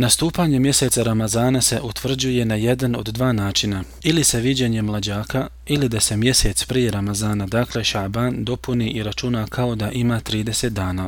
Nastupanje mjeseca Ramazana se utvrđuje na jedan od dva načina, ili se viđenje mlađaka, ili da se mjesec prije Ramazana, dakle Šaban, dopuni i računa kao da ima 30 dana.